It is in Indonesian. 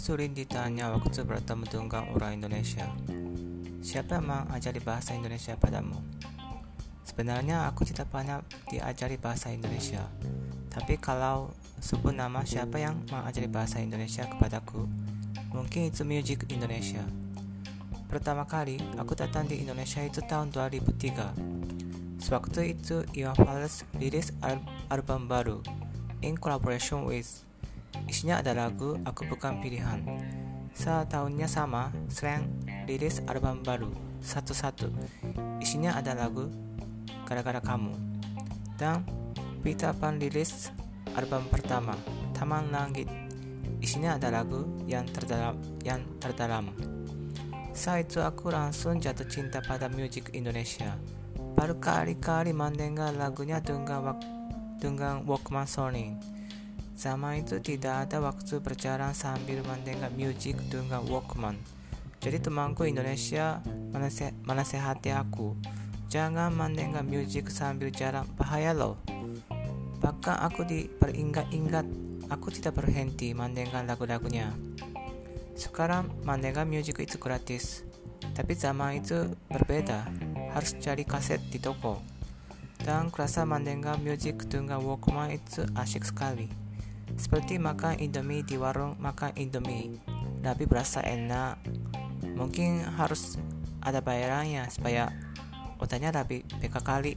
sering ditanya waktu bertemu dengan orang Indonesia, siapa yang mengajari bahasa Indonesia padamu? Sebenarnya aku tidak pernah diajari bahasa Indonesia, tapi kalau sebut nama siapa yang mengajari bahasa Indonesia kepadaku, mungkin itu Music Indonesia. Pertama kali aku datang di Indonesia itu tahun 2003. Sewaktu itu Iwan Fals rilis album baru in collaboration with Isinya ada lagu Aku Bukan Pilihan. Saat tahunnya sama, Slang rilis album baru satu-satu. Isinya ada lagu Gara-gara Kamu. Dan Peter Pan rilis album pertama Taman Langit. Isinya ada lagu yang terdalam. Yang terdalam. Saat itu aku langsung jatuh cinta pada musik Indonesia. Baru kali-kali mendengar lagunya dengan, dengan Walkman Sony. Zaman itu tidak ada waktu berjalan sambil mendengar musik dengan Walkman. Jadi temanku Indonesia menasehati aku, jangan mendengar musik sambil jalan, bahaya loh. Bahkan aku diperingat-ingat, aku tidak berhenti mendengar lagu-lagunya. Sekarang mendengar musik itu gratis, tapi zaman itu berbeda, harus cari kaset di toko. Dan kerasa mendengar musik dengan Walkman itu asyik sekali. Seperti makan indomie di warung makan indomie. Tapi berasa enak. Mungkin harus ada bayarannya supaya otaknya lebih beka kali